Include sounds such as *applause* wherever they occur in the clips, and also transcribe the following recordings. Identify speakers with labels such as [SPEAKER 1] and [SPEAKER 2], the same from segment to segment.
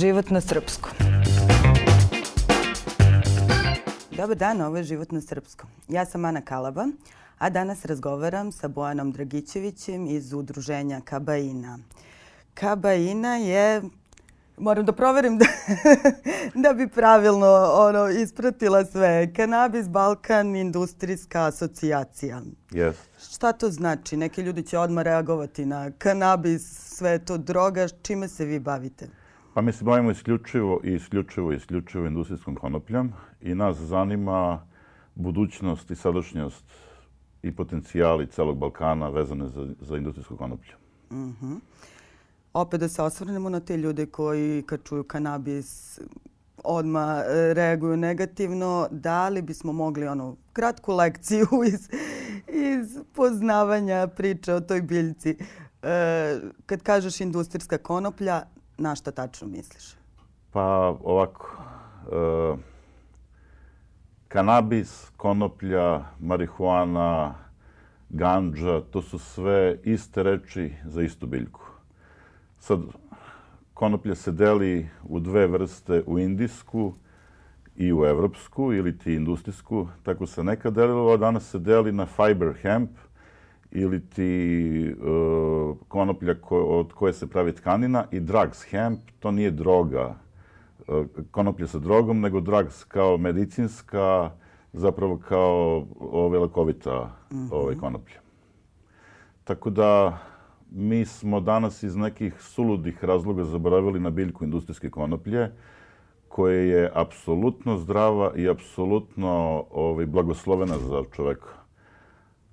[SPEAKER 1] Život na srpskom. Dobar dan, ovo je Život na srpskom. Ja sam Ana Kalaba, a danas razgovaram sa Bojanom Dragićevićem iz udruženja Kabaina. Kabaina je moram da proverim da, *laughs* da bi pravilno ono ispratila sve. Kanabis Balkan industrijska asocijacija.
[SPEAKER 2] Yes.
[SPEAKER 1] Šta to znači? Neki ljudi će odmah reagovati na kanabis, sve je to droga. Čime se vi bavite?
[SPEAKER 2] Pa mi se bavimo isključivo i isključivo isključivo industrijskom konopljom i nas zanima budućnost i sadašnjost i potencijali celog Balkana vezane za, za industrijsku konoplju.
[SPEAKER 1] Mm -hmm opet da se osvrnemo na te ljude koji kad čuju kanabis odma e, reaguju negativno, da li bismo mogli ono kratku lekciju *laughs* iz, iz poznavanja priče o toj biljci. E, kad kažeš industrijska konoplja, na šta tačno misliš?
[SPEAKER 2] Pa ovako, e, kanabis, konoplja, marihuana, ganđa, to su sve iste reči za istu biljku. Sad, konoplja se deli u dve vrste, u indijsku i u evropsku ili ti industrijsku. Tako se nekad delilo, a danas se deli na fiber hemp ili ti uh, konoplja ko, od koje se pravi tkanina i drugs hemp, to nije droga, uh, konoplja sa drogom, nego drugs kao medicinska, zapravo kao ove lekovita mm -hmm. ovaj, konoplja. Tako da mi smo danas iz nekih suludih razloga zaboravili na biljku industrijske konoplje, koja je apsolutno zdrava i apsolutno ovaj, blagoslovena za čoveka.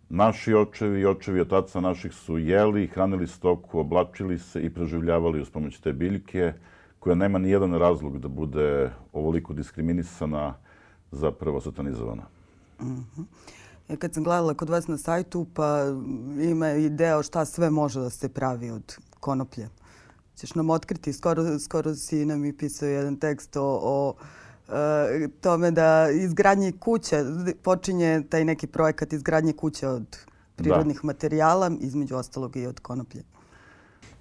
[SPEAKER 2] Naši očevi i očevi otaca naših su jeli, hranili stoku, oblačili se i preživljavali uz pomoć te biljke, koja nema ni jedan razlog da bude ovoliko diskriminisana, zapravo satanizovana.
[SPEAKER 1] Mm -hmm. Kad sam gledala kod vas na sajtu, pa ima i deo šta sve može da se pravi od konoplje. Ćeš nam otkriti, skoro, skoro si nam i pisao jedan tekst o, o tome da izgradnje kuće, počinje taj neki projekat izgradnje kuće od prirodnih da. materijala, između ostalog i od konoplje.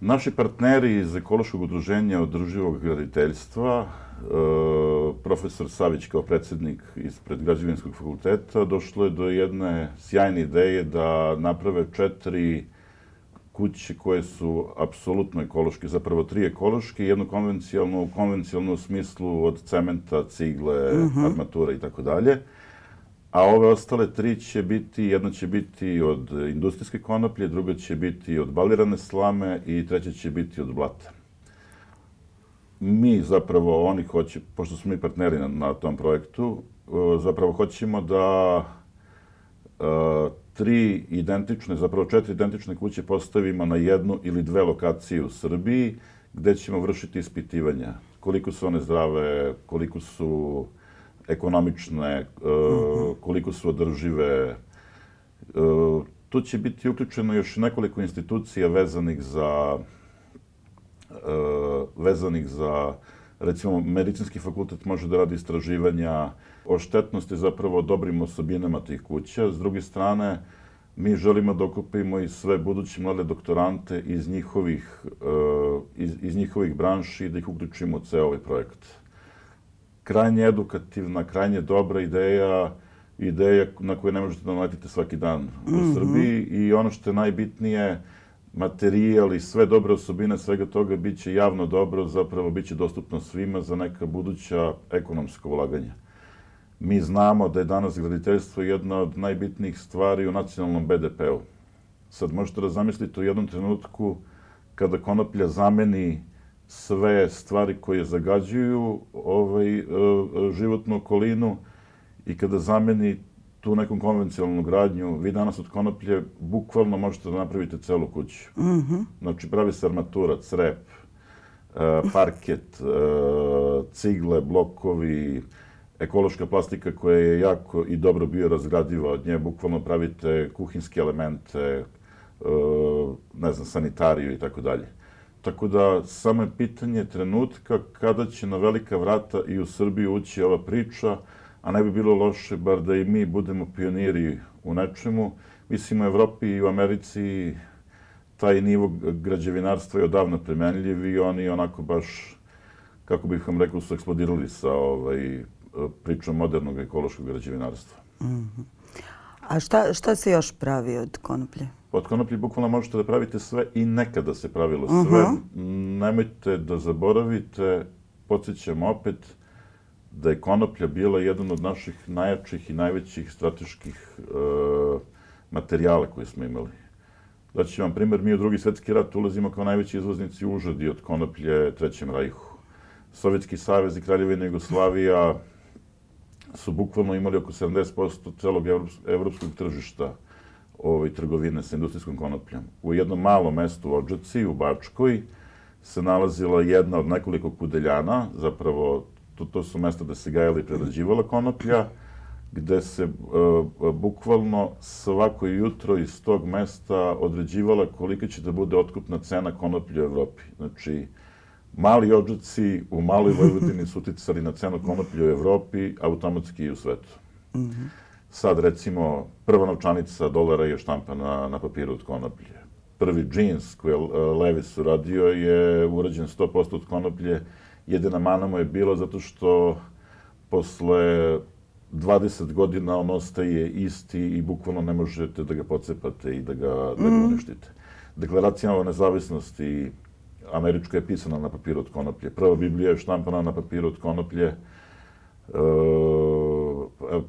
[SPEAKER 2] Naši partneri iz Ekološkog udruženja održivog graditeljstva E, profesor Savić kao predsednik ispred građevinskog fakulteta došlo je do jedne sjajne ideje da naprave četiri kuće koje su apsolutno ekološke, zapravo tri ekološke, jednu konvencionalnu, u konvencionalnom smislu od cementa, cigle, mm -hmm. armatura i tako dalje. A ove ostale tri će biti, jedna će biti od industrijske konoplje, druga će biti od balirane slame i treća će biti od blata mi zapravo, oni hoće, pošto smo mi partneri na, na tom projektu, zapravo hoćemo da uh, tri identične, zapravo četiri identične kuće postavimo na jednu ili dve lokacije u Srbiji, gde ćemo vršiti ispitivanja. Koliko su one zdrave, koliko su ekonomične, uh, koliko su održive. Uh, tu će biti uključeno još nekoliko institucija vezanih za E, vezanih za, recimo, medicinski fakultet može da radi istraživanja o štetnosti zapravo dobrim osobinama tih kuća. S druge strane, mi želimo da okupimo i sve buduće mlade doktorante iz njihovih, e, iz, iz njihovih branši i da ih uključimo u ceo ovaj projekt. Krajnje edukativna, krajnje dobra ideja, ideja na koju ne možete da naletite svaki dan u mm -hmm. Srbiji i ono što je najbitnije, materijal i sve dobre osobine svega toga biće javno dobro, zapravo biće dostupno svima za neka buduća ekonomska ulaganja. Mi znamo da je danas graditeljstvo jedna od najbitnijih stvari u nacionalnom BDP-u. Sad možete da zamislite u jednom trenutku kada konoplja zameni sve stvari koje zagađuju ovaj, e, životnu okolinu i kada zameni tu nekom konvencionalnu gradnju, vi danas od konoplje bukvalno možete da napravite celu kuću. Mm -hmm. Znači, pravi se armatura, crep, e, parket, e, cigle, blokovi, ekološka plastika koja je jako i dobro bio razgradiva od nje, bukvalno pravite kuhinske elemente, e, ne znam, sanitariju i tako dalje. Tako da, samo je pitanje trenutka kada će na velika vrata i u Srbiju ući ova priča, a ne bi bilo loše bar da i mi budemo pioniri u nečemu. Mislim, u Evropi i u Americi taj nivo građevinarstva je odavno premenljiv i oni onako baš kako bih vam rekao, su eksplodirali sa ovaj, pričom modernog ekološkog građevinarstva. Mm -hmm.
[SPEAKER 1] A šta, šta se još pravi od konoplje?
[SPEAKER 2] Od konoplje bukvalno možete da pravite sve i nekada se pravilo sve. Uh -huh. Nemojte da zaboravite, podsjećam opet, da je konoplja bila jedan od naših najjačih i najvećih strateških e, materijala koje smo imali. Daći vam primjer, mi u drugi svetski rat ulazimo kao najveći izvoznici užadi od konoplje Trećem rajhu. Sovjetski savez i Kraljevina Jugoslavija su bukvalno imali oko 70% celog evropskog tržišta ovaj, trgovine sa industrijskom konopljom. U jednom malom mestu u Ođaci, u Bačkoj, se nalazila jedna od nekoliko kudeljana, zapravo to, to su mesta gde se gajala i prerađivala konoplja, gde se uh, bukvalno svako jutro iz tog mesta određivala kolika će da bude otkupna cena konoplje u Evropi. Znači, mali ođaci u maloj Vojvodini su uticali na cenu konoplje u Evropi, automatski i u svetu. Mm -hmm. Sad, recimo, prva novčanica dolara je štampana na papiru od konoplje. Prvi džins koji je Levis uradio je urađen 100% od konoplje. Jedina mana mu je bila zato što posle 20 godina on ostaje isti i bukvalno ne možete da ga pocepate i da ga, da ga mhm. uništite. Deklaracija o nezavisnosti američka je pisana na papiru od konoplje. Prva Biblija je štampana na papiru od konoplje. E,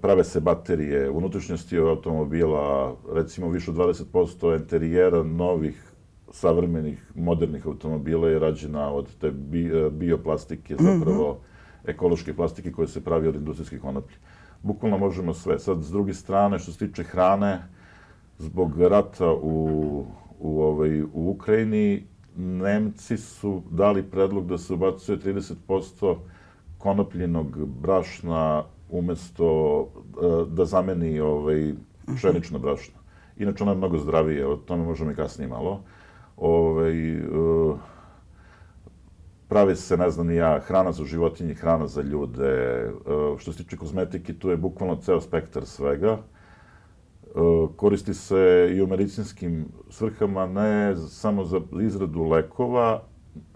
[SPEAKER 2] prave se baterije, unutrašnjosti automobila, recimo više od 20% interijera novih savremenih, modernih automobila je rađena od te bi, bioplastike, mhm. zapravo mm -hmm. ekološke plastike koje se pravi od industrijskih konoplje. Bukvalno možemo sve. Sad, s druge strane, što se tiče hrane, zbog rata u, u, ovaj, u Ukrajini, Nemci su dali predlog da se ubacuje 30% konopljenog brašna umesto e, da zameni ovaj, pšenično brašno. Inače, ono je mnogo zdravije, o tome možemo i kasnije malo. Ovaj, e, pravi se, ne znam ja, hrana za životinje, hrana za ljude. E, što se tiče kozmetike, tu je bukvalno ceo spektar svega. E, koristi se i u medicinskim svrhama, ne samo za izradu lekova,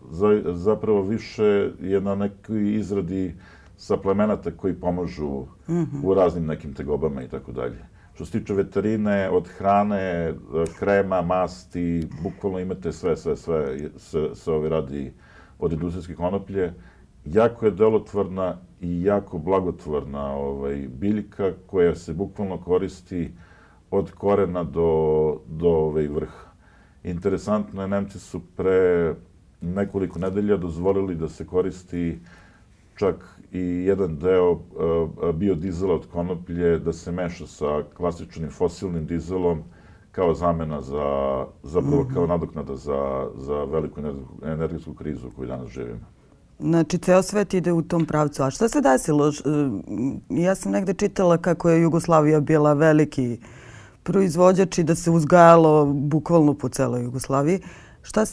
[SPEAKER 2] za, zapravo više je na nekoj izradi saplemenata koji pomažu mm -hmm. u raznim nekim tegobama i tako dalje. Što se tiče veterine, od hrane, krema, masti, bukvalno imate sve, sve, sve, se, se ovi radi od industrijske konoplje. Jako je delotvorna i jako blagotvorna ovaj, biljka koja se bukvalno koristi uh, od korena do, do ovaj vrha. Interesantno je, Nemci su pre nekoliko nedelja dozvolili da se koristi čak i jedan deo uh, biodizela od konoplje da se meša sa klasičnim fosilnim dizelom kao zamena za, zapravo -hmm. kao nadoknada za, za veliku energetsku krizu koju danas živimo.
[SPEAKER 1] Znači, ceo svet ide u tom pravcu. A šta se desilo? E, ja sam negde čitala kako je Jugoslavija bila veliki uh, proizvođač i da se uzgajalo bukvalno po celoj Jugoslaviji. Šta,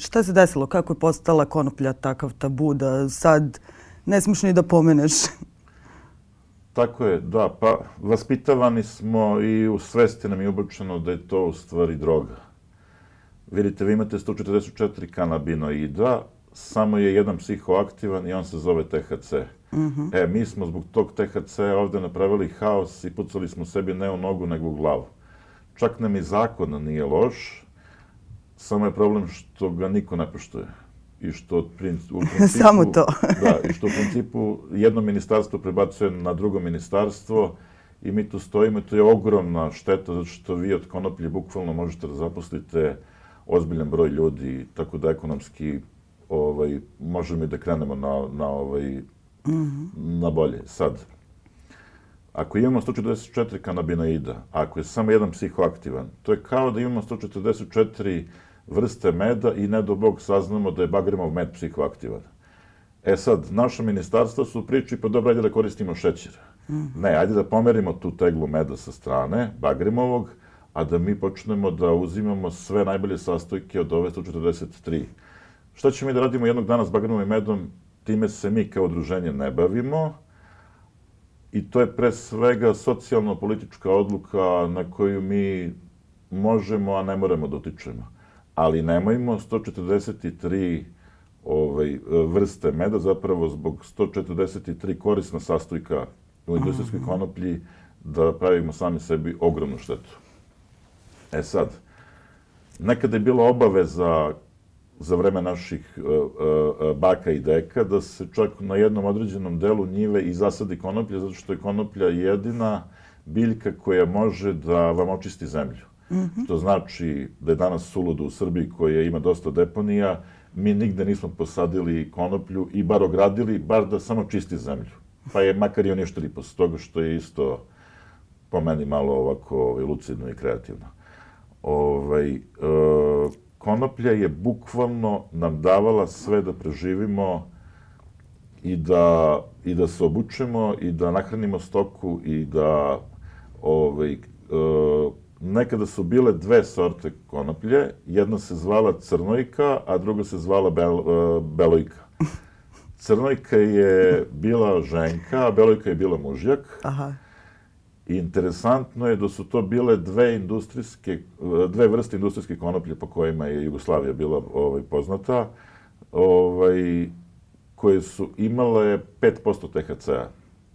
[SPEAKER 1] šta se desilo? Kako je postala konoplja takav tabu da sad ne smiješ ni da pomeneš? *laughs*
[SPEAKER 2] Tako je, da. Pa, vaspitavani smo i u svesti nam je ubočeno da je to u stvari droga. Vidite, vi imate 144 kanabinoida, samo je jedan psihoaktivan i on se zove THC. Mm -hmm. E, mi smo zbog tog THC ovde napravili haos i pucali smo sebi ne u nogu, nego u glavu. Čak nam i zakon nije loš, samo je problem što ga niko ne poštuje. I što u *laughs* principu...
[SPEAKER 1] samo to. *laughs*
[SPEAKER 2] da, i što u principu jedno ministarstvo prebacuje na drugo ministarstvo i mi tu stojimo to je ogromna šteta zato što vi od konoplje bukvalno možete da zaposlite ozbiljan broj ljudi, tako da ekonomski ovaj, možemo i da krenemo na, na, ovaj, mm -hmm. na bolje. Sad, Ako imamo 144 kanabinoida, ako je samo jedan psihoaktivan, to je kao da imamo 144 vrste meda i ne do Bog saznamo da je bagremov med psihoaktivan. E sad, naša ministarstva su priči, pa dobro, ajde da koristimo šećer. Mm. Ne, ajde da pomerimo tu teglu meda sa strane, bagremovog, a da mi počnemo da uzimamo sve najbolje sastojke od ove 143. Šta ćemo mi da radimo jednog dana s bagremovim medom? Time se mi kao udruženje ne bavimo, I to je pre svega socijalno-politička odluka na koju mi možemo, a ne moramo da utičemo. Ali nemojmo 143 ovaj, vrste meda, zapravo zbog 143 korisna sastojka u industrijskoj konoplji, da pravimo sami sebi ogromnu štetu. E sad, nekada je bila obaveza za vreme naših uh, uh, baka i deka da se čak na jednom određenom delu njive i zasadi konoplja, zato što je konoplja jedina biljka koja može da vam očisti zemlju. Mm -hmm. Što znači da je danas suludo u Srbiji koja ima dosta deponija, mi nigde nismo posadili konoplju i bar ogradili, bar da samo čisti zemlju. Pa je makar i uništili posle toga što je isto po meni malo ovako ovaj, lucidno i kreativno. Ovaj, e, konoplja je bukvalno nam davala sve da preživimo i da, i da se obučemo i da nahranimo stoku i da ovaj, e, nekada su bile dve sorte konoplje, jedna se zvala crnojka, a druga se zvala bel, e, belojka. Crnojka je bila ženka, a belojka je bila mužjak. Aha. Interesantno je da su to bile dve industrijske, dve vrste industrijske konoplje po kojima je Jugoslavija bila ovaj, poznata, ovaj, koje su imale 5% THC-a.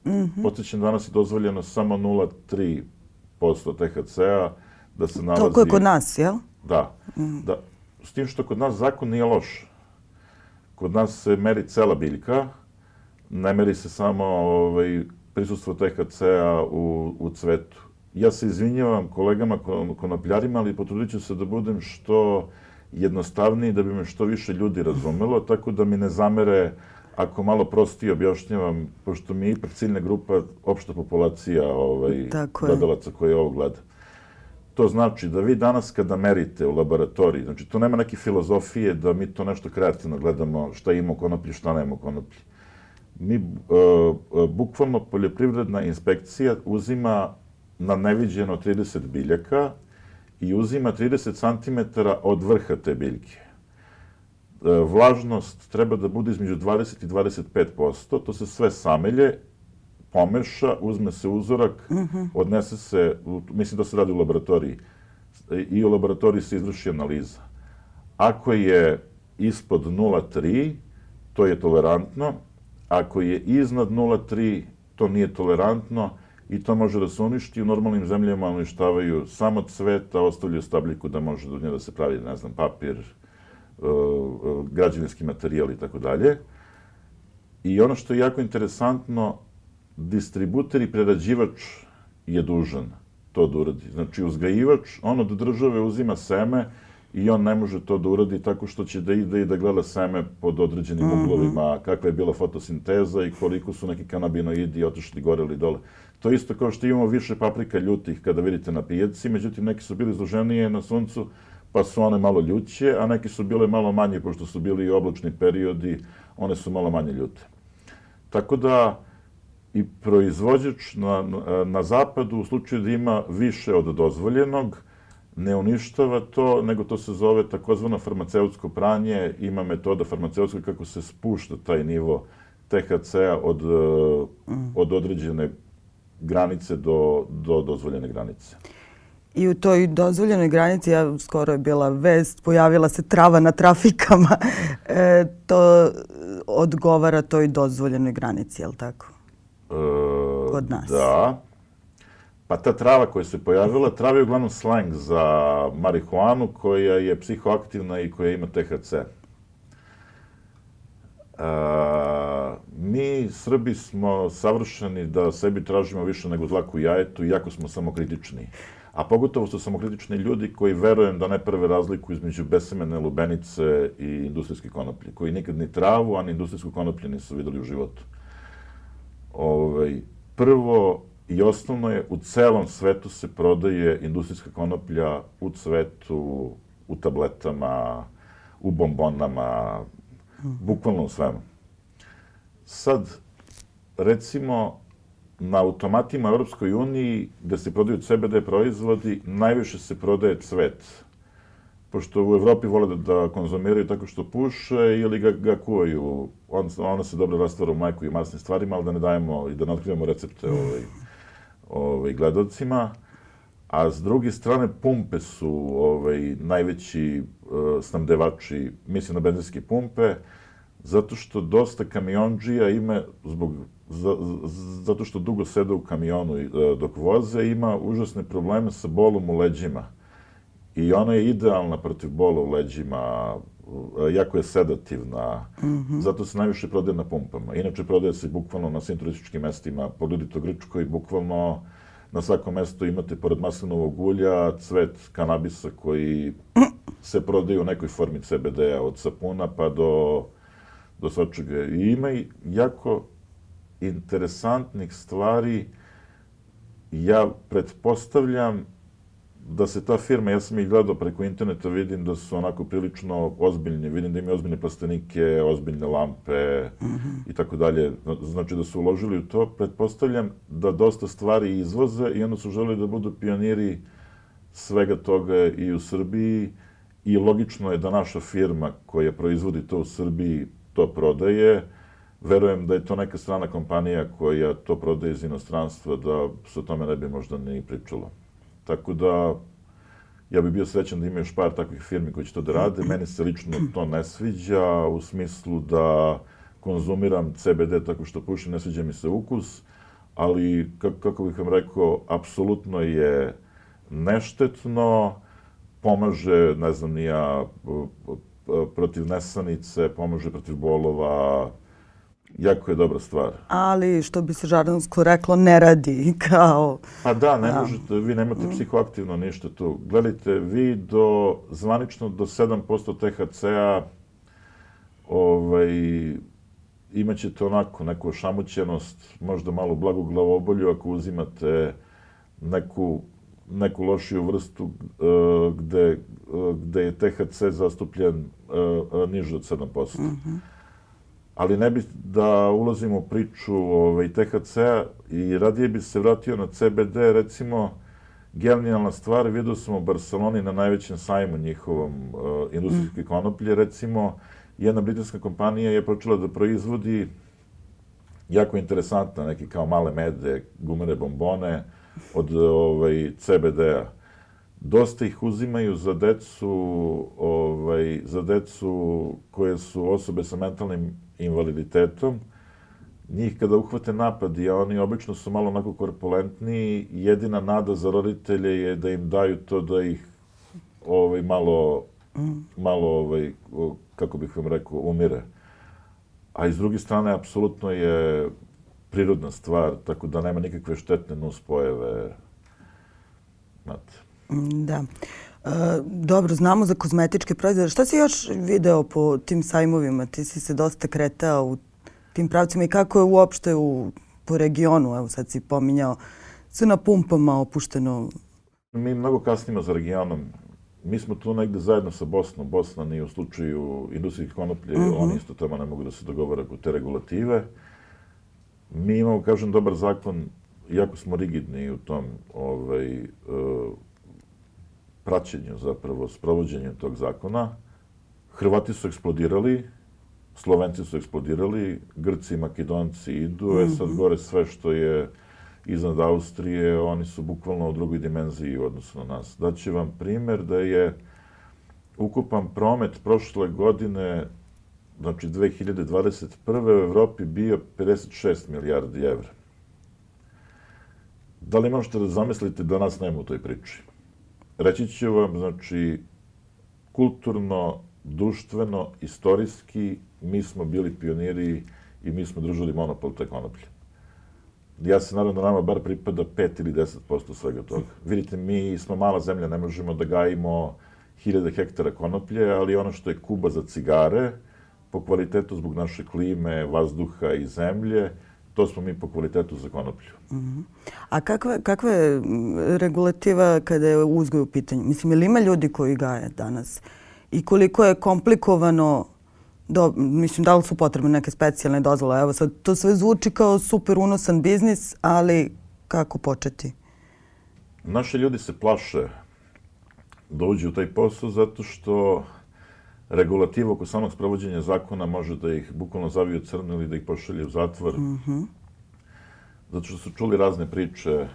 [SPEAKER 2] Mm -hmm. Podsjećam, danas je dozvoljeno samo 0,3% THC-a da se nalazi...
[SPEAKER 1] Toliko je kod nas, jel?
[SPEAKER 2] Da. Mm. da. S tim što kod nas zakon nije loš. Kod nas se meri cela biljka, ne meri se samo ovaj, prisustvo THC-a u, u cvetu. Ja se izvinjavam kolegama konopljarima, ali potrudit ću se da budem što jednostavniji, da bi me što više ljudi razumelo, tako da mi ne zamere ako malo prostije objašnjavam, pošto mi je ipak ciljna grupa opšta populacija ovaj, gledalaca koji ovo gleda. To znači da vi danas kada merite u laboratoriji, znači to nema neke filozofije da mi to nešto kreativno gledamo šta ima u konoplji, šta nema u konoplji mi, uh, bukvalno poljoprivredna inspekcija uzima na neviđeno 30 biljaka i uzima 30 cm od vrha te biljke. Uh, vlažnost treba da bude između 20 i 25%, to se sve samelje, pomeša, uzme se uzorak, mm -hmm. odnese se, mislim da se radi u laboratoriji, i u laboratoriji se izvrši analiza. Ako je ispod 0,3, to je tolerantno, Ako je iznad 0,3, to nije tolerantno i to može da se uništi. U normalnim zemljama uništavaju samo cvet, a ostavljaju stabljiku da može do nje da se pravi, ne znam, papir, uh, uh, građevinski materijal i tako dalje. I ono što je jako interesantno, distributer i prerađivač je dužan to da uradi. Znači, uzgajivač, on od države uzima seme, i on ne može to da uradi tako što će da ide i da gleda seme pod određenim mm -hmm. uglovima, kakva je bila fotosinteza i koliko su neki kanabinoidi otišli gore ili dole. To isto kao što imamo više paprika ljutih kada vidite na pijaci, međutim neki su bili izloženije na suncu, pa su one malo ljuće, a neki su bile malo manje, pošto su bili i oblačni periodi, one su malo manje ljute. Tako da i proizvođač na, na, zapadu, u slučaju da ima više od dozvoljenog, ne uništava to, nego to se zove takozvano farmaceutsko pranje. Ima metoda farmaceutska kako se spušta taj nivo THC-a od, mm. od određene granice do, do dozvoljene granice.
[SPEAKER 1] I u toj dozvoljenoj granici, ja skoro je bila vest, pojavila se trava na trafikama. *laughs* E, to odgovara toj dozvoljenoj granici, je li tako?
[SPEAKER 2] E, Kod nas. Da. Pa ta trava koja se pojavila, trava je uglavnom slang za marihuanu koja je psihoaktivna i koja ima THC. A, mi, Srbi, smo savršeni da sebi tražimo više nego dlaku jajetu, iako smo samokritični. A pogotovo su samokritični ljudi koji verujem da ne prve razliku između besemene lubenice i industrijske konoplje, koji nikad ni travu, a ni industrijsku konoplje nisu videli u životu. Ove, ovaj, prvo, I osnovno je, u celom svetu se prodaje industrijska konoplja u cvetu, u tabletama, u bombonama, bukvalno u svemu. Sad, recimo, na automatima u Europskoj uniji, gde se prodaju CBD proizvodi, najviše se prodaje cvet. Pošto u Evropi vole da, da konzumiraju tako što puše ili ga, ga kuvaju. On, ona se dobro rastvara u majku i masnim stvarima, ali da ne dajemo i da ne otkrivamo recepte ovaj, ovaj, gledalcima, a s druge strane pumpe su ovaj, najveći uh, snabdevači, mislim na benzinske pumpe, zato što dosta kamionđija ima, zbog, za, zato što dugo sede u kamionu e, dok voze, ima užasne probleme sa bolom u leđima. I ona je idealna protiv bola u leđima, jako je sedativna, mm -hmm. zato se najviše prodaje na pumpama. Inače, prodaje se bukvalno na svim turističkim mestima, pogledajte u Grčkoj, bukvalno na svakom mestu imate, pored maslinovog ulja, cvet kanabisa koji se prodaje u nekoj formi CBD-a, od sapuna pa do, do svačega. I ima i jako interesantnih stvari. Ja pretpostavljam da se ta firma, ja sam ih gledao preko interneta, vidim da su onako prilično ozbiljni, vidim da imaju ozbiljne plastenike, ozbiljne lampe i tako dalje. Znači da su uložili u to. Pretpostavljam da dosta stvari izvoze i onda su želi da budu pioniri svega toga i u Srbiji i logično je da naša firma koja proizvodi to u Srbiji to prodaje. Verujem da je to neka strana kompanija koja to prodaje iz inostranstva, da se o tome ne bi možda ni pričalo. Tako da, ja bih bio srećan da ima još par takvih firmi koji će to da rade. Meni se lično to ne sviđa u smislu da konzumiram CBD tako što pušim, ne sviđa mi se ukus, ali, kako bih vam rekao, apsolutno je neštetno, pomaže, ne znam, nija protiv nesanice, pomaže protiv bolova, jako je dobra stvar.
[SPEAKER 1] Ali, što bi se žardansko reklo, ne radi *laughs* kao...
[SPEAKER 2] Pa da, ne da. možete, vi nemate mm. psihoaktivno ništa tu. Gledajte, vi do, zvanično do 7% THC-a ovaj, imaćete onako neku šamućenost, možda malo blagu glavobolju ako uzimate neku, neku lošiju vrstu uh, gde, uh, gde je THC zastupljen uh, niže od 7%. Mm -hmm ali ne bi da ulazim u priču ovaj, THC-a i radije bi se vratio na CBD, recimo, genijalna stvar, vidio sam u Barceloni na najvećem sajmu njihovom uh, industrijske mm. konoplje, recimo, jedna britanska kompanija je počela da proizvodi jako interesantna, neki kao male mede, gumene bombone od ovaj, CBD-a. Dosta ih uzimaju za decu, ovaj, za decu koje su osobe sa mentalnim invaliditetom, njih kada uhvate napadi, a oni obično su malo onako korpulentniji, jedina nada za roditelje je da im daju to da ih ovaj, malo, malo ovaj, kako bih vam rekao, umire. A iz druge strane, apsolutno je prirodna stvar, tako da nema nikakve štetne nuspojeve. Znate.
[SPEAKER 1] Da. Dobro, znamo za kozmetičke proizvode. Šta si još video po tim sajmovima? Ti si se dosta kretao u tim pravcima i kako je uopšte u, po regionu? Evo sad si pominjao sve na pumpama opušteno.
[SPEAKER 2] Mi mnogo kasnimo za regionom. Mi smo tu negde zajedno sa Bosnom. Bosna nije u slučaju industrijskih konoplje, mhm. -huh. oni isto tamo ne mogu da se dogovore oko te regulative. Mi imamo, kažem, dobar zakon, jako smo rigidni u tom ovaj, uh, praćenju, zapravo, sprovođenju tog zakona. Hrvati su eksplodirali, Slovenci su eksplodirali, Grci i Makedonci idu, e sad mhm. gore sve što je iznad Austrije, oni su bukvalno u drugoj dimenziji u odnosu na nas. Daću vam primer da je ukupan promet prošle godine, znači 2021. u Evropi bio 56 milijardi evra. Da li možete da zamislite da nas nema u toj priči? Reći ću vam, znači, kulturno, društveno, istorijski, mi smo bili pioniri i mi smo držali monopol te konoplje. Ja se nadam da nama bar pripada 5 ili 10% svega toga. Vidite, mi smo mala zemlja, ne možemo da gajimo hiljade hektara konoplje, ali ono što je kuba za cigare, po kvalitetu zbog naše klime, vazduha i zemlje, to smo mi po kvalitetu za konoplju. Mm -hmm.
[SPEAKER 1] A kakva, kakva je regulativa kada je uzgoj u pitanju? Mislim, ili ima ljudi koji gaje danas? I koliko je komplikovano Do, mislim, da li su potrebne neke specijalne dozvole? Evo sad, to sve zvuči kao super unosan biznis, ali kako početi?
[SPEAKER 2] Naši ljudi se plaše da uđu u taj posao zato što regulativa oko samog sprovođenja zakona može da ih bukvalno zaviju crno ili da ih pošalje u zatvor. Mm -hmm. Zato što su čuli razne priče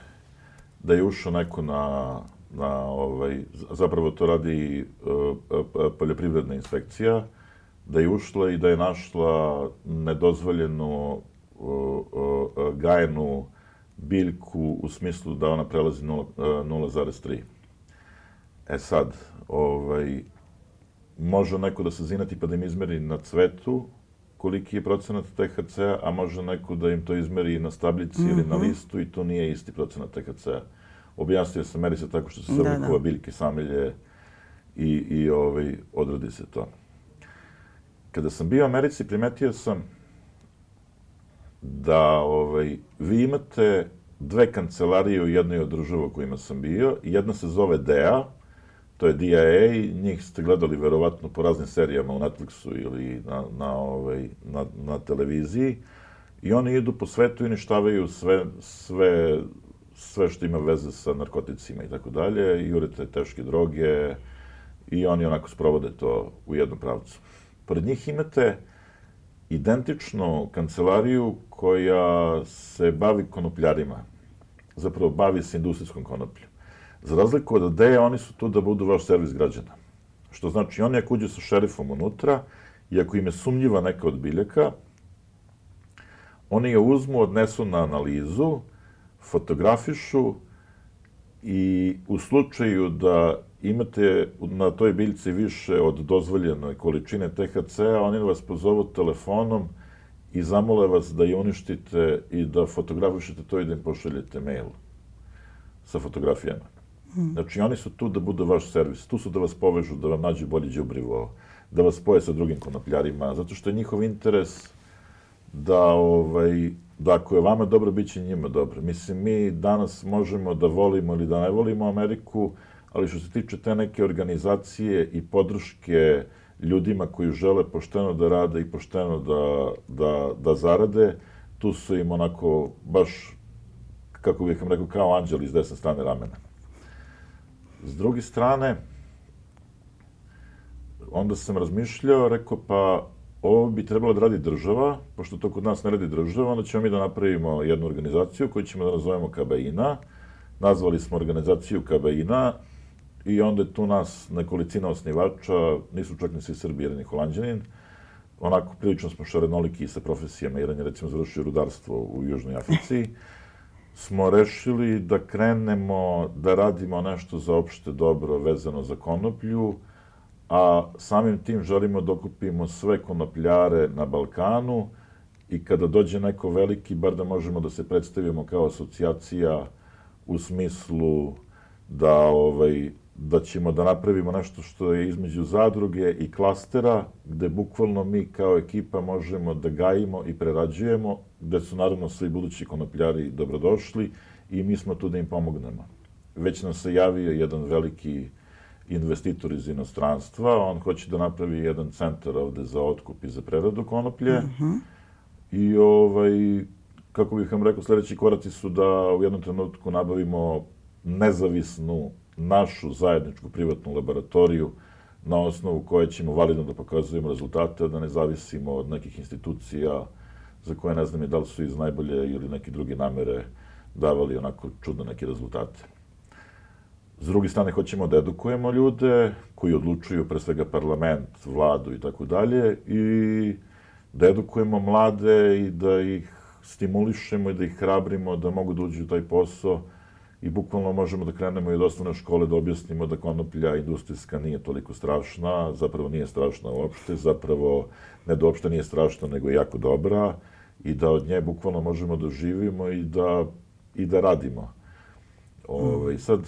[SPEAKER 2] da je ušao neko na, na ovaj, zapravo to radi uh, poljoprivredna inspekcija, da je ušla i da je našla nedozvoljenu gajenu biljku u smislu da ona prelazi 0,3. E sad, ovaj, može neko da se zinati pa da im izmeri na cvetu koliki je procenat THC-a, a može neko da im to izmeri na stablici mm -hmm. ili na mhm. listu i to nije isti procenat THC-a. Objasnio sam, meri se tako što se da, da. biljke samilje i, i ovaj, odradi se to. Kada sam bio u Americi, primetio sam da ovaj, vi imate dve kancelarije u jednoj od država u kojima sam bio. Jedna se zove DEA, to je DIA, njih ste gledali verovatno po raznim serijama u Netflixu ili na, na, ovaj, na, na televiziji. I oni idu po svetu i ništavaju sve, sve, sve što ima veze sa narkoticima i tako dalje, i urete teške droge i oni onako sprovode to u jednom pravcu. Pored njih imate identičnu kancelariju koja se bavi konopljarima. Zapravo bavi se industrijskom konopljom. Za razliku od ADE, oni su tu da budu vaš servis građana. Što znači, oni ako uđu sa šerifom unutra, i ako im je sumnjiva neka od biljaka, oni je uzmu, odnesu na analizu, fotografišu i u slučaju da imate na toj biljci više od dozvoljene količine THC-a, oni vas pozovu telefonom i zamole vas da je uništite i da fotografišete to i da im pošaljete mail sa fotografijama. Hmm. Znači, oni su tu da budu vaš servis. Tu su da vas povežu, da vam nađu bolje džubrivo, da vas spoje sa drugim konopljarima, zato što je njihov interes da, ovaj, da ako je vama dobro, bit će njima dobro. Mislim, mi danas možemo da volimo ili da ne volimo Ameriku, ali što se tiče te neke organizacije i podrške ljudima koji žele pošteno da rade i pošteno da, da, da zarade, tu su im onako baš, kako bih vam rekao, kao anđeli iz desne strane ramena. S druge strane, onda sam razmišljao, rekao, pa ovo bi trebalo da radi država, pošto to kod nas ne radi država, onda ćemo mi da napravimo jednu organizaciju koju ćemo da nazovemo Kabaina. Nazvali smo organizaciju Kabaina i onda je tu nas nekolicina osnivača, nisu čak ni svi Srbi, jedan je holandjanin. Onako, prilično smo šarenoliki sa profesijama, jedan je recimo završio rudarstvo u Južnoj Africi smo rešili da krenemo da radimo nešto za opšte dobro vezano za konoplju, a samim tim želimo da okupimo sve konopljare na Balkanu i kada dođe neko veliki, bar da možemo da se predstavimo kao asocijacija u smislu da ovaj, da ćemo da napravimo nešto što je između zadruge i klastera, gde bukvalno mi kao ekipa možemo da gajimo i prerađujemo, gde su naravno svi budući konopljari dobrodošli i mi smo tu da im pomognemo. Već nam se javio jedan veliki investitor iz inostranstva, on hoće da napravi jedan centar ovde za otkup i za preradu konoplje. Mm -hmm. I ovaj, kako bih vam rekao, sledeći koraci su da u jednom trenutku nabavimo nezavisnu našu zajedničku privatnu laboratoriju na osnovu koje ćemo validno da pokazujemo rezultate, da ne zavisimo od nekih institucija za koje ne znam i da li su iz najbolje ili neke druge namere davali onako čudne neke rezultate. S druge strane, hoćemo da edukujemo ljude koji odlučuju, pre svega parlament, vladu i tako dalje, i da edukujemo mlade i da ih stimulišemo i da ih hrabrimo da mogu da uđu u taj posao, i bukvalno možemo da krenemo i od osnovne škole da objasnimo da konoplja industrijska nije toliko strašna, zapravo nije strašna uopšte, zapravo ne da uopšte nije strašna, nego je jako dobra i da od nje bukvalno možemo da živimo i da, i da radimo. Ove, ovaj. Sad,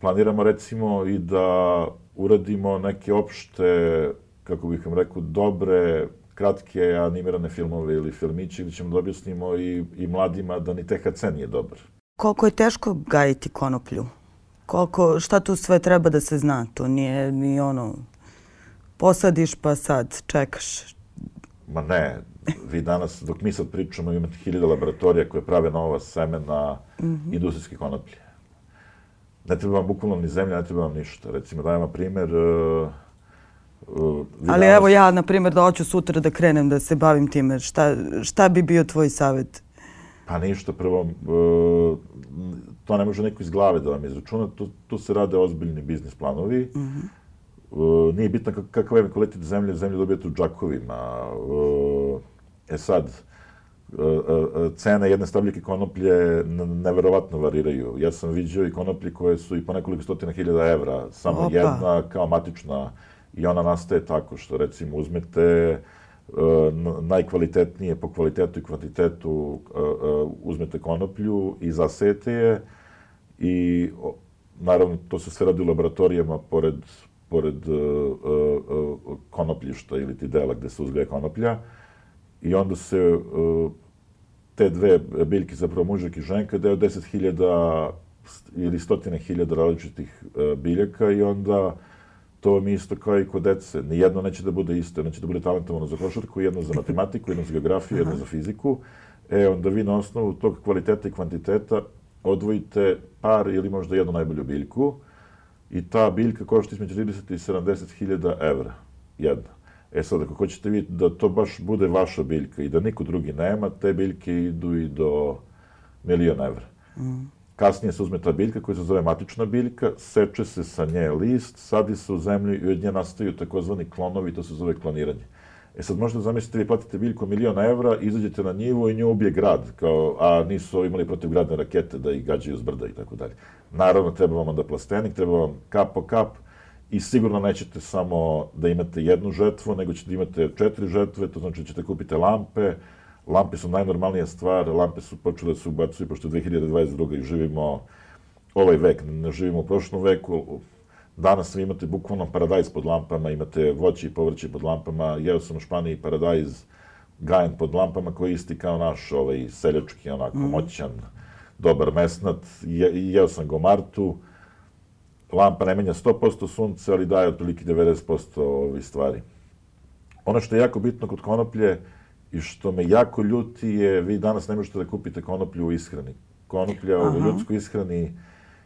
[SPEAKER 2] planiramo recimo i da uradimo neke opšte, kako bih vam rekao, dobre, kratke animirane filmove ili filmiće gde ćemo da objasnimo i, i mladima da ni THC nije dobar
[SPEAKER 1] Koliko je teško gajiti konoplju? Koliko, šta tu sve treba da se zna? To nije ni ono, posadiš pa sad čekaš.
[SPEAKER 2] Ma ne, vi danas, dok mi sad pričamo, imate hiljada laboratorija koje prave nova semena mm -hmm. industrijske konoplje. Ne treba vam bukvalno ni zemlja, ne treba vam ništa. Recimo, dajem vam primer, uh,
[SPEAKER 1] uh, Ali danas... evo ja, na primjer, da hoću sutra da krenem da se bavim time, šta, šta bi bio tvoj savjet?
[SPEAKER 2] Pa ništa, prvo, e, to ne može neko iz glave da vam izračuna, tu, tu se rade ozbiljni biznis planovi. Mm -hmm. nije bitno kakav je kvalitet zemlje, zemlju dobijete u džakovima. E sad, cene jedne stabljike konoplje neverovatno variraju. Ja sam vidio i konoplje koje su i po nekoliko stotina hiljada evra, samo Opa. jedna kao matična i ona nastaje tako što recimo uzmete najkvalitetnije po kvalitetu i kvantitetu uzmete konoplju i zasete je i naravno to se sve radi u laboratorijama pored pored uh, konopljišta ili ti dela gde se uzgaja konoplja. I onda se te dve biljke, zapravo mužak i ženka, daju 10.000 ili stotine hiljada različitih biljaka i onda to vam isto kao i kod dece. Nijedno neće da bude isto, neće da bude talentovano za košarku, jedno za matematiku, jedno za geografiju, jedno za fiziku. E, onda vi na osnovu tog kvaliteta i kvantiteta odvojite par ili možda jednu najbolju biljku i ta biljka košta između 30 i 70 hiljada evra. Jedna. E sad, ako hoćete vidjeti da to baš bude vaša biljka i da niko drugi nema, te biljke idu i do miliona evra. Mm. Kasnije se uzme ta biljka koja se zove matična biljka, seče se sa nje list, sadi se u zemlju i od nje nastaju takozvani klonovi, to se zove kloniranje. E sad možete zamisliti, vi platite biljku miliona evra, izađete na njivu i nju ubije grad, kao, a nisu imali protiv gradne rakete da ih gađaju s brda i tako dalje. Naravno, treba vam onda plastenik, treba vam kap po kap i sigurno nećete samo da imate jednu žetvu, nego ćete da imate četiri žetve, to znači da ćete kupiti lampe, lampe su najnormalnija stvar, lampe su počele da se ubacuju, pošto 2022. i živimo ovaj vek, ne živimo u prošlom veku, Danas vi imate bukvalno paradajz pod lampama, imate voće i povrće pod lampama. Jeo sam u Španiji paradajz gajen pod lampama koji je isti kao naš ovaj, seljački, onako mm. moćan, dobar mesnat. Je, jeo sam go Martu. Lampa ne menja 100% sunce, ali daje otprilike 90% ovih stvari. Ono što je jako bitno kod konoplje i što me jako ljuti je, vi danas ne možete da kupite konoplju u ishrani. Konoplja Aha. u ljudskoj ishrani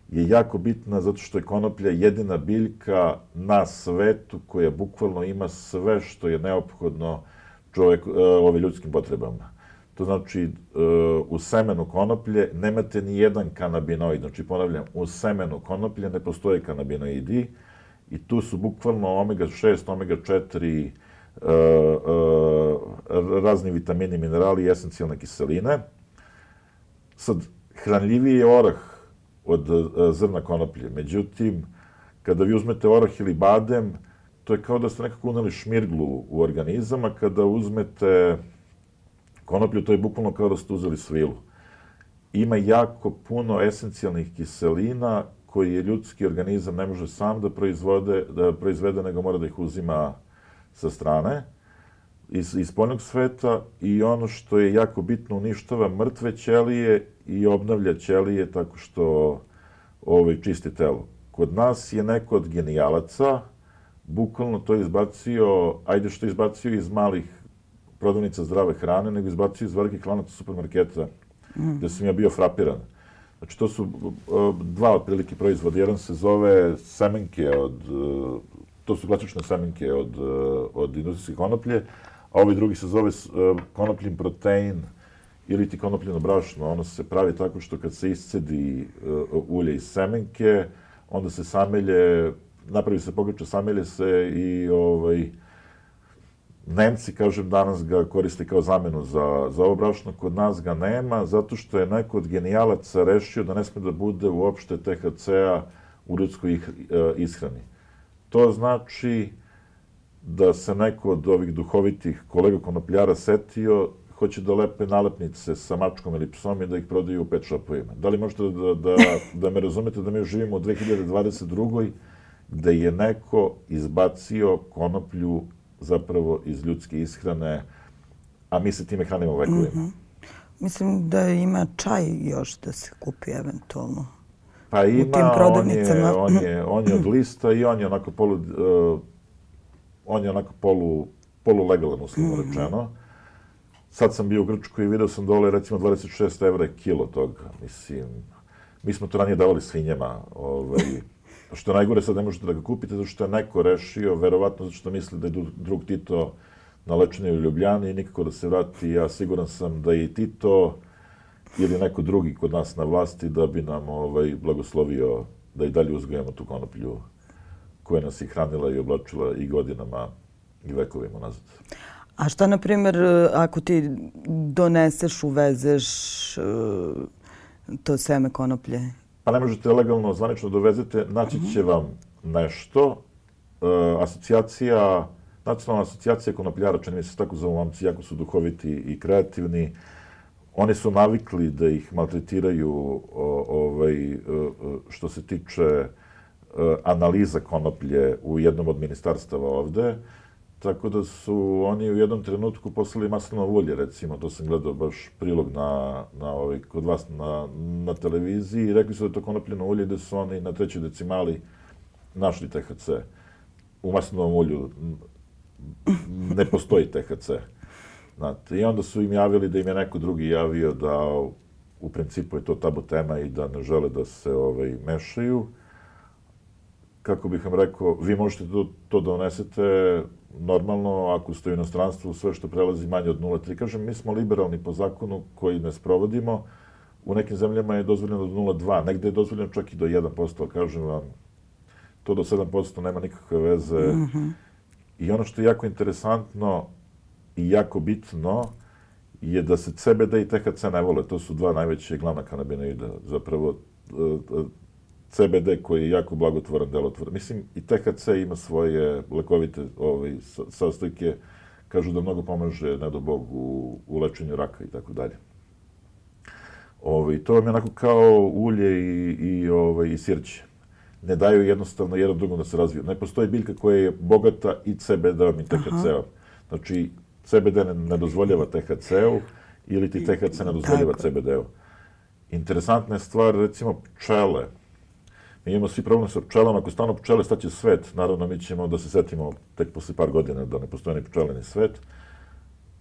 [SPEAKER 2] je jako bitna zato što je konoplja jedina biljka na svetu koja bukvalno ima sve što je neophodno čovek, e, ove ljudskim potrebama. To znači, e, u semenu konoplje nemate ni jedan kanabinoid. Znači, ponavljam, u semenu konoplje ne postoje kanabinoidi i tu su bukvalno omega-6, omega-4, e, razni vitamini, minerali i esencijalne kiseline. Sad, hranljiviji je orah od e, zrna konoplje. Međutim, kada vi uzmete orah ili badem, to je kao da ste nekako uneli šmirglu u organizam, a kada uzmete konoplju, to je bukvalno kao da ste uzeli svilu. Ima jako puno esencijalnih kiselina koji ljudski organizam ne može sam da proizvode, da proizvede, nego mora da ih uzima sa strane iz, iz poljnog sveta i ono što je jako bitno uništava mrtve ćelije i obnavlja ćelije tako što ovaj, čisti telo. Kod nas je neko od genijalaca bukvalno to izbacio, ajde što izbacio iz malih prodavnica zdrave hrane, nego izbacio iz velikih lanaca supermarketa, mm. gde sam ja bio frapiran. Znači, to su dva otprilike proizvoda. Jedan se zove semenke od, to su klasične semenke od, od industrijske konoplje, a ovaj drugi se zove konopljin protein, ili ti konopljeno brašno, ono se pravi tako što kad se iscedi uh, ulje iz semenke, onda se samelje, napravi se pogača, samelje se i ovaj, Nemci, kažem, danas ga koriste kao zamenu za, za ovo brašno, kod nas ga nema, zato što je neko od genijalaca rešio da ne sme da bude uopšte THC-a u ljudskoj ishrani. To znači da se neko od ovih duhovitih kolega konopljara setio hoće da lepe nalepnice sa mačkom ili psom i da ih prodaju u pet shopovima. Da li možete da, da, da me razumete da mi živimo u 2022. gde je neko izbacio konoplju zapravo iz ljudske ishrane, a mi se time hranimo vekovima. Mm -hmm.
[SPEAKER 1] Mislim da ima čaj još da se kupi eventualno.
[SPEAKER 2] Pa ima, u tim prodavnicama. On je, on, je, on je od *clears throat* lista i on je onako polu, uh, on je onako polu, polu legalan, uslovno mm -hmm. rečeno. Sad sam bio u Grčkoj i video sam dole recimo 26 evra kilo toga. Mislim, mi smo to ranije davali svinjama. Ovaj, *laughs* što je najgore, sad ne možete da ga kupite, zato što je neko rešio, verovatno zato što misli da je drug Tito na lečenju u Ljubljani i nikako da se vrati. Ja siguran sam da i Tito ili neko drugi kod nas na vlasti da bi nam ovaj, blagoslovio da i dalje uzgojamo tu konoplju koja nas je hranila i oblačila i godinama i vekovima nazad.
[SPEAKER 1] A šta, na primjer, ako ti doneseš, uvezeš e, to seme konoplje?
[SPEAKER 2] Pa ne možete legalno, zvanično dovezete, naći će vam nešto. E, asocijacija, nacionalna asocijacija konopljara, čini mi se tako zovu mamci, jako su duhoviti i kreativni. Oni su navikli da ih maltretiraju ovaj, e, što se tiče analiza konoplje u jednom od ministarstava ovde. Tako da su oni u jednom trenutku poslali maslinovo ulje, recimo, to sam gledao baš prilog na, na ovaj, kod vas na, na televiziji i rekli su da je to konopljeno ulje da su oni na trećoj decimali našli THC. U maslinovom ulju ne postoji THC. Znate, I onda su im javili da im je neko drugi javio da u principu je to tabu tema i da ne žele da se ovaj, mešaju. Kako bih vam rekao, vi možete to, to da donesete normalno, ako ste u inostranstvu, sve što prelazi manje od 0,3. Kažem, mi smo liberalni po zakonu koji ne sprovodimo. U nekim zemljama je dozvoljeno do 0,2, negde je dozvoljeno čak i do 1%, ali kažem vam, to do 7% nema nikakve veze. Mm -hmm. I ono što je jako interesantno i jako bitno je da se CBD i THC ne vole. To su dva najveće glavna kanabinoida. Zapravo, e, e, CBD koji je jako blagotvoran, delotvoran. Mislim, i THC ima svoje lekovite ovaj, sastojke, kažu da mnogo pomaže, ne do Bog, u, u lečenju raka i tako dalje. Ovaj, to vam je onako kao ulje i, i, ovaj, i sirće. Ne daju jednostavno jednom drugom da se razviju. Ne postoji biljka koja je bogata i CBD-om i THC-om. Znači, CBD ne, ne dozvoljava THC-u ili ti THC ne dozvoljava CBD-u. Interesantna je stvar, recimo, pčele Mi imamo svi problem sa pčelama, ako stano pčele, staće svet. Naravno, mi ćemo da se setimo tek posle par godina da ne postoje ni pčele ni svet.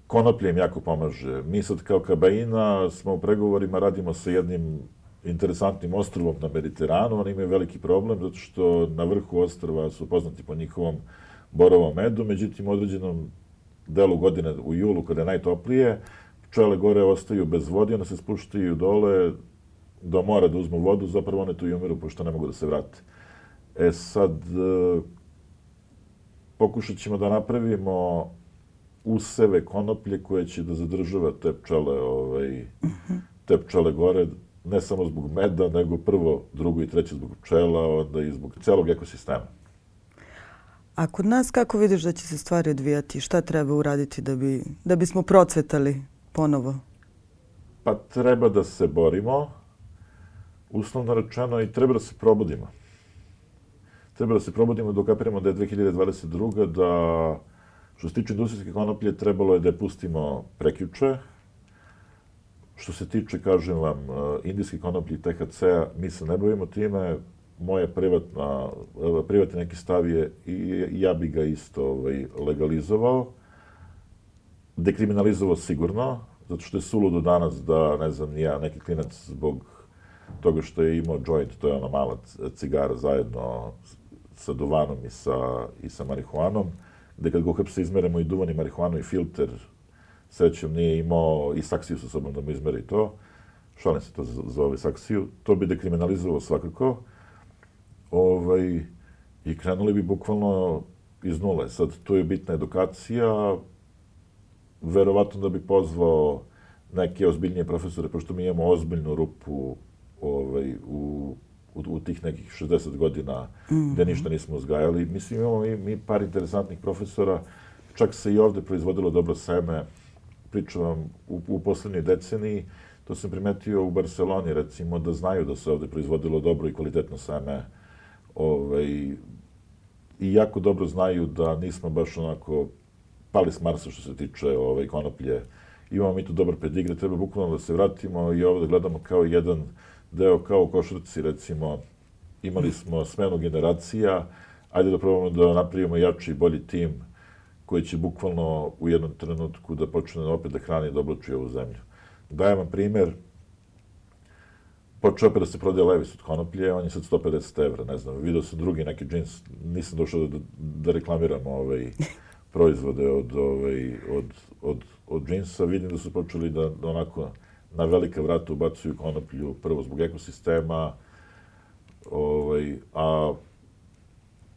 [SPEAKER 2] Konoplje im jako pomaže. Mi sad kao Kabaina smo u pregovorima, radimo sa jednim interesantnim ostrovom na Mediteranu. Oni imaju veliki problem zato što na vrhu ostrva su poznati po njihovom borovom medu, međutim u određenom delu godine u julu kada je najtoplije, pčele gore ostaju bez vode, one se spuštaju dole, do mora da uzmu vodu, zapravo one tu i umiru, pošto ne mogu da se vrate. E sad, e, pokušat ćemo da napravimo useve konoplje koje će da zadržava te pčele, ovaj, te pčele gore, ne samo zbog meda, nego prvo, drugo i treće zbog pčela, onda i zbog celog ekosistema.
[SPEAKER 1] A kod nas kako vidiš da će se stvari odvijati? Šta treba uraditi da, bi, da bismo procvetali ponovo?
[SPEAKER 2] Pa treba da se borimo, uslovno rečeno, i treba da se probudimo. Treba da se probudimo da ukapiramo da je 2022. da što se tiče industrijske konoplje trebalo je da je pustimo prekjuče. Što se tiče, kažem vam, eh, indijske konoplje i THC-a, mi se ne bavimo time. Moja privatna, privatni neki stav je i ja bi ga isto ovaj, legalizovao. Dekriminalizovao sigurno, zato što je suludo danas da, ne znam, ja, neki klinac zbog toga što je imao joint, to je ona mala cigara zajedno sa duvanom i sa, i sa marihuanom, gde kad ga uhapse izmeremo i duvan i marihuanu i filter, srećom nije imao i saksiju sa sobom da mu izmeri to, šalim se to za ovaj saksiju, to bi dekriminalizovao svakako, ovaj, i krenuli bi bukvalno iz nule. Sad, tu je bitna edukacija, verovatno da bi pozvao neke ozbiljnije profesore, pošto mi imamo ozbiljnu rupu ovaj, u, u, u tih nekih 60 godina mm -hmm. gde ništa nismo uzgajali. Mislim, imamo mi, mi par interesantnih profesora, čak se i ovde proizvodilo dobro seme, pričam vam, u, u poslednjoj deceniji, to sam primetio u Barceloni, recimo, da znaju da se ovde proizvodilo dobro i kvalitetno seme, ovaj, i jako dobro znaju da nismo baš onako pali s Marsa što se tiče ovaj, konoplje. Imamo mi tu dobar pedigre, treba bukvalno da se vratimo i ovde gledamo kao jedan deo kao u košarci, recimo, imali smo smenu generacija, ajde da probamo da napravimo jači i bolji tim koji će bukvalno u jednom trenutku da počne opet da hrani i da oblači ovu zemlju. Dajem vam primer, počeo opet da se prodaje Levis od konoplje, on je sad 150 evra, ne znam, vidio sam drugi neki džins, nisam došao da, da reklamiram ovaj, *laughs* proizvode od, ovaj, od, od, od džinsa, vidim da su počeli da, da onako na velike vrata ubacuju konoplju, prvo zbog ekosistema, ovaj, a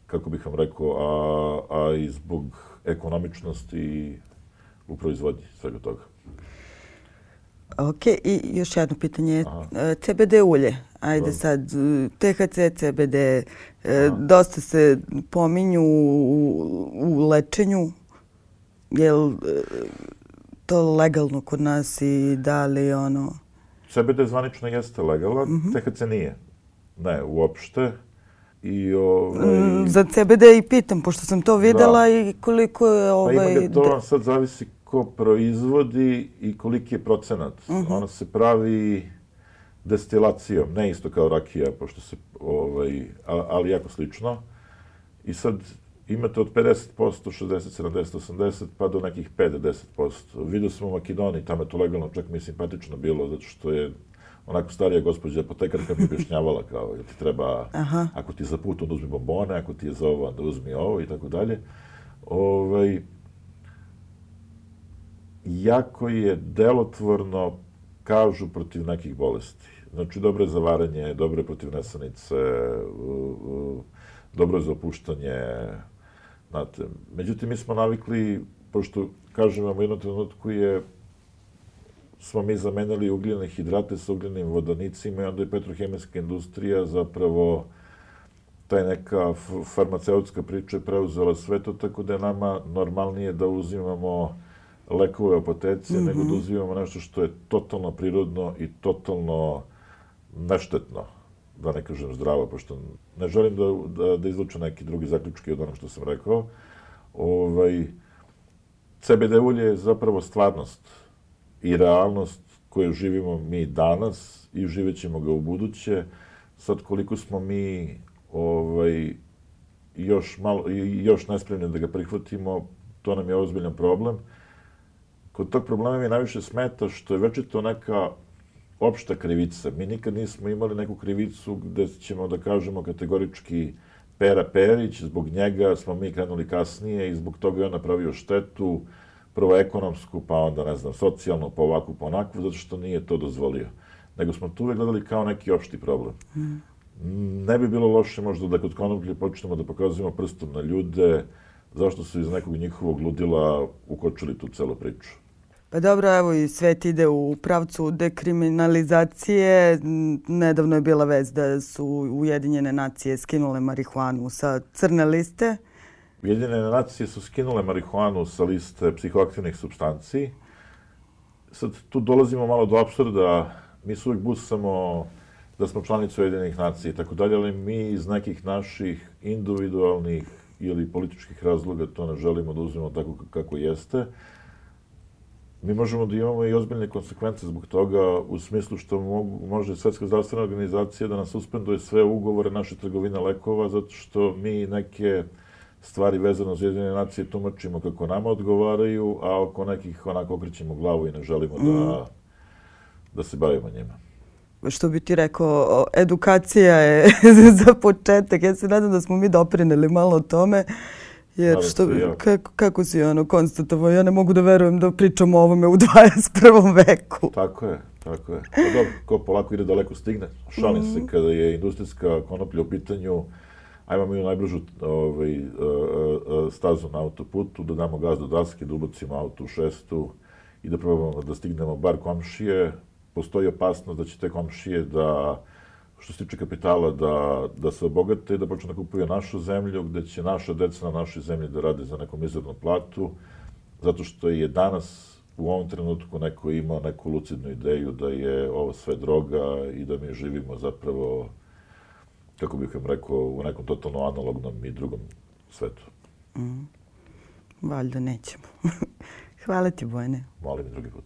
[SPEAKER 2] kako bih vam rekao, a, a i zbog ekonomičnosti u proizvodnji svega toga.
[SPEAKER 1] Ok, i još jedno pitanje. Aha. E, CBD ulje. Ajde da. sad, THC, CBD, e, Aha. dosta se pominju u, u lečenju. Je li e, to legalno kod nas i da li ono...
[SPEAKER 2] CBD zvanično jeste legalan, mm -hmm. THC nije. Ne, uopšte. I ovaj... Mm,
[SPEAKER 1] za CBD i pitam, pošto sam to videla da. i koliko je ovaj... Pa ima
[SPEAKER 2] ovaj, ga to vam sad zavisi ko proizvodi i koliki je procenat. Uh mhm. -huh. Ona se pravi destilacijom, ne isto kao rakija, pošto se, ovaj, ali jako slično. I sad imate od 50%, 60, 70, 80, pa do nekih 5-10%. Vidio smo u Makedoniji, tamo je to legalno, čak mi je simpatično bilo, zato što je onako starija gospođa apotekarka mi objašnjavala kao, ti treba, Aha. ako ti je za put, onda uzmi bombone, ako ti je za ovo, onda uzmi ovo i tako dalje. Ovaj, jako je delotvorno, kažu, protiv nekih bolesti. Znači, dobro je za varanje, dobro je protiv nesanice, dobro je za opuštanje, znate. Međutim, mi smo navikli, pošto, kažem vam, u jednom trenutku je smo mi zamenili ugljene hidrate sa ugljenim vodonicima i onda je petrohemijska industrija zapravo taj neka farmaceutska priča preuzela sve to, tako da je nama normalnije da uzimamo lekove apoteci, mm -hmm. nego da uzimamo nešto što je totalno prirodno i totalno neštetno, da ne kažem zdravo, pošto ne želim da, da, da izlučem neki drugi zaključki od onog što sam rekao. Ovaj, CBD ulje je zapravo stvarnost i realnost koju živimo mi danas i živet ćemo ga u buduće. Sad koliko smo mi ovaj, još, malo, još nespremni da ga prihvatimo, to nam je ozbiljan problem kod tog problema mi najviše smeta što je večito neka opšta krivica. Mi nikad nismo imali neku krivicu gde ćemo da kažemo kategorički Pera Perić, zbog njega smo mi krenuli kasnije i zbog toga je on napravio štetu, prvo ekonomsku, pa onda, ne znam, socijalnu, pa ovakvu, pa onakvu, zato što nije to dozvolio. Nego smo tu uvek gledali kao neki opšti problem. Mm. Ne bi bilo loše možda da kod konoplje počnemo da pokazujemo prstom na ljude, zašto su iz nekog njihovog ludila ukočili tu celu priču.
[SPEAKER 1] Pa dobro, evo i svet ide u pravcu dekriminalizacije. Nedavno je bila vez da su Ujedinjene nacije skinule marihuanu sa crne liste.
[SPEAKER 2] Ujedinjene nacije su skinule marihuanu sa liste psihoaktivnih substanci. Sad tu dolazimo malo do absurda. Mi se uvijek busamo da smo članice Ujedinjenih nacija i tako dalje, ali mi iz nekih naših individualnih ili političkih razloga to ne želimo da uzmemo tako kako jeste mi možemo da imamo i ozbiljne konsekvence zbog toga u smislu što mogu, može Svetska zdravstvena organizacija da nas suspenduje sve ugovore naše trgovine lekova zato što mi neke stvari vezano za jedine nacije tumačimo kako nama odgovaraju, a oko nekih onako okrećemo glavu i ne želimo da, mm. da se bavimo njima
[SPEAKER 1] što bi ti rekao, edukacija je *laughs* za početak. Ja se nadam da smo mi doprineli malo tome. Jer što, kako, kako si ono konstatovao, ja ne mogu da verujem da pričamo o ovome u *laughs* 21. veku.
[SPEAKER 2] Tako je, tako je. Pa dobro, ko polako ide daleko stigne. Šalim mm se, kada je industrijska konoplja u pitanju, ajmo mi u najbližu ovaj, stazu na autoputu, da damo gaz do daske, da ubacimo auto u šestu i da probamo da stignemo bar komšije. Postoji opasnost da će te komšije da što se tiče kapitala, da, da se obogate i da počne da kupuju našu zemlju, gde će naša deca na našoj zemlji da rade za neku mizernu platu, zato što je danas u ovom trenutku neko imao neku lucidnu ideju da je ovo sve droga i da mi živimo zapravo, kako bih vam rekao, u nekom totalno analognom i drugom svetu. Mm.
[SPEAKER 1] Valjda nećemo. *laughs* Hvala ti, Bojane.
[SPEAKER 2] Molim drugi put.